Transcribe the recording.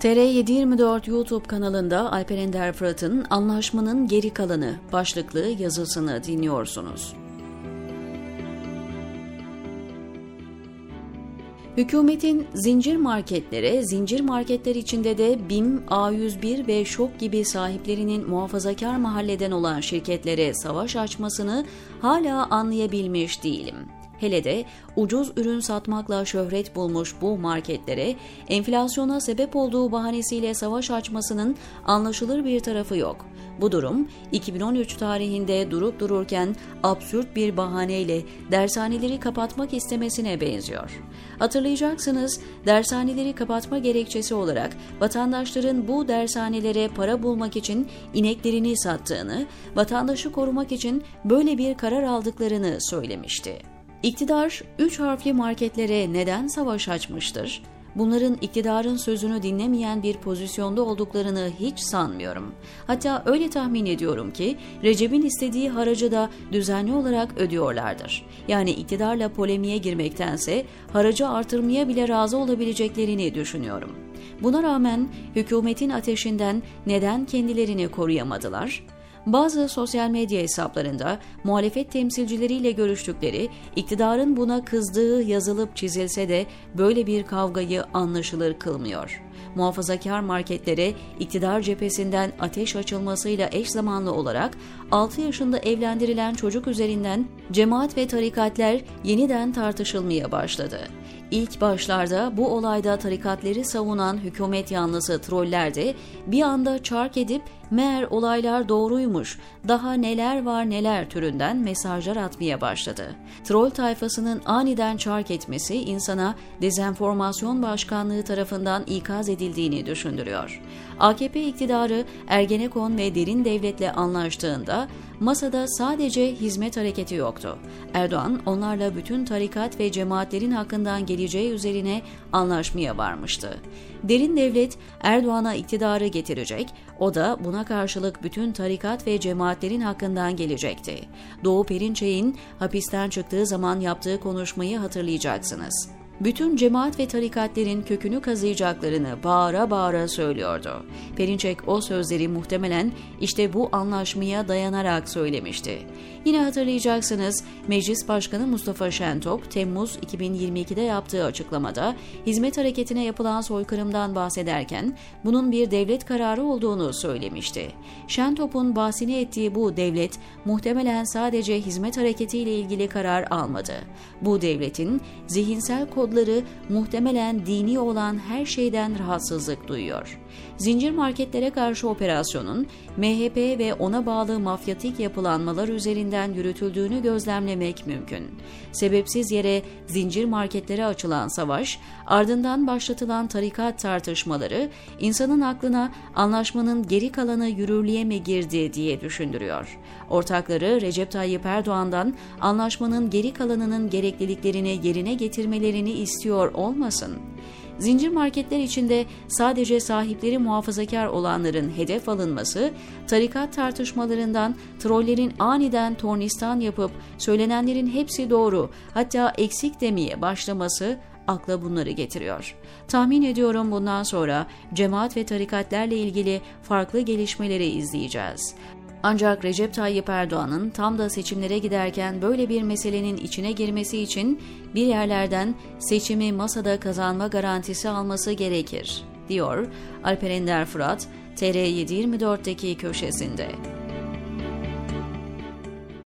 TR724 YouTube kanalında Alper Ender Fırat'ın Anlaşmanın Geri Kalanı başlıklı yazısını dinliyorsunuz. Hükümetin zincir marketlere, zincir marketler içinde de BİM, A101 ve ŞOK gibi sahiplerinin muhafazakar mahalleden olan şirketlere savaş açmasını hala anlayabilmiş değilim. Hele de ucuz ürün satmakla şöhret bulmuş bu marketlere enflasyona sebep olduğu bahanesiyle savaş açmasının anlaşılır bir tarafı yok. Bu durum 2013 tarihinde durup dururken absürt bir bahaneyle dershaneleri kapatmak istemesine benziyor. Hatırlayacaksınız dershaneleri kapatma gerekçesi olarak vatandaşların bu dershanelere para bulmak için ineklerini sattığını, vatandaşı korumak için böyle bir karar aldıklarını söylemişti. İktidar üç harfli marketlere neden savaş açmıştır? Bunların iktidarın sözünü dinlemeyen bir pozisyonda olduklarını hiç sanmıyorum. Hatta öyle tahmin ediyorum ki Recep'in istediği haracı da düzenli olarak ödüyorlardır. Yani iktidarla polemiğe girmektense haracı artırmaya bile razı olabileceklerini düşünüyorum. Buna rağmen hükümetin ateşinden neden kendilerini koruyamadılar? Bazı sosyal medya hesaplarında muhalefet temsilcileriyle görüştükleri, iktidarın buna kızdığı yazılıp çizilse de böyle bir kavgayı anlaşılır kılmıyor. Muhafazakar marketlere iktidar cephesinden ateş açılmasıyla eş zamanlı olarak 6 yaşında evlendirilen çocuk üzerinden cemaat ve tarikatler yeniden tartışılmaya başladı. İlk başlarda bu olayda tarikatleri savunan hükümet yanlısı troller de bir anda çark edip meğer olaylar doğruymuş, daha neler var neler türünden mesajlar atmaya başladı. Troll tayfasının aniden çark etmesi insana dezenformasyon başkanlığı tarafından ikaz edildiğini düşündürüyor. AKP iktidarı Ergenekon ve derin devletle anlaştığında masada sadece hizmet hareketi yoktu. Erdoğan onlarla bütün tarikat ve cemaatlerin hakkından geleceği üzerine anlaşmaya varmıştı. Derin devlet Erdoğan'a iktidarı getirecek, o da buna karşılık bütün tarikat ve cemaatlerin hakkından gelecekti. Doğu Perinçek'in hapisten çıktığı zaman yaptığı konuşmayı hatırlayacaksınız bütün cemaat ve tarikatlerin kökünü kazıyacaklarını bağıra bağıra söylüyordu. Perinçek o sözleri muhtemelen işte bu anlaşmaya dayanarak söylemişti. Yine hatırlayacaksınız Meclis Başkanı Mustafa Şentop Temmuz 2022'de yaptığı açıklamada hizmet hareketine yapılan soykırımdan bahsederken bunun bir devlet kararı olduğunu söylemişti. Şentop'un bahsini ettiği bu devlet muhtemelen sadece hizmet hareketiyle ilgili karar almadı. Bu devletin zihinsel kodları muhtemelen dini olan her şeyden rahatsızlık duyuyor. Zincir marketlere karşı operasyonun MHP ve ona bağlı mafyatik yapılanmalar üzerinden yürütüldüğünü gözlemlemek mümkün. Sebepsiz yere zincir marketlere açılan savaş, ardından başlatılan tarikat tartışmaları insanın aklına anlaşmanın geri kalanı yürürlüğe mi girdi diye düşündürüyor. Ortakları Recep Tayyip Erdoğan'dan anlaşmanın geri kalanının gerekliliklerini yerine getirmelerini istiyor olmasın. Zincir marketler içinde sadece sahipleri muhafazakar olanların hedef alınması, tarikat tartışmalarından trollerin aniden tornistan yapıp söylenenlerin hepsi doğru hatta eksik demeye başlaması akla bunları getiriyor. Tahmin ediyorum bundan sonra cemaat ve tarikatlerle ilgili farklı gelişmeleri izleyeceğiz. Ancak Recep Tayyip Erdoğan'ın tam da seçimlere giderken böyle bir meselenin içine girmesi için bir yerlerden seçimi masada kazanma garantisi alması gerekir, diyor Alper Ender Fırat, TR724'deki köşesinde.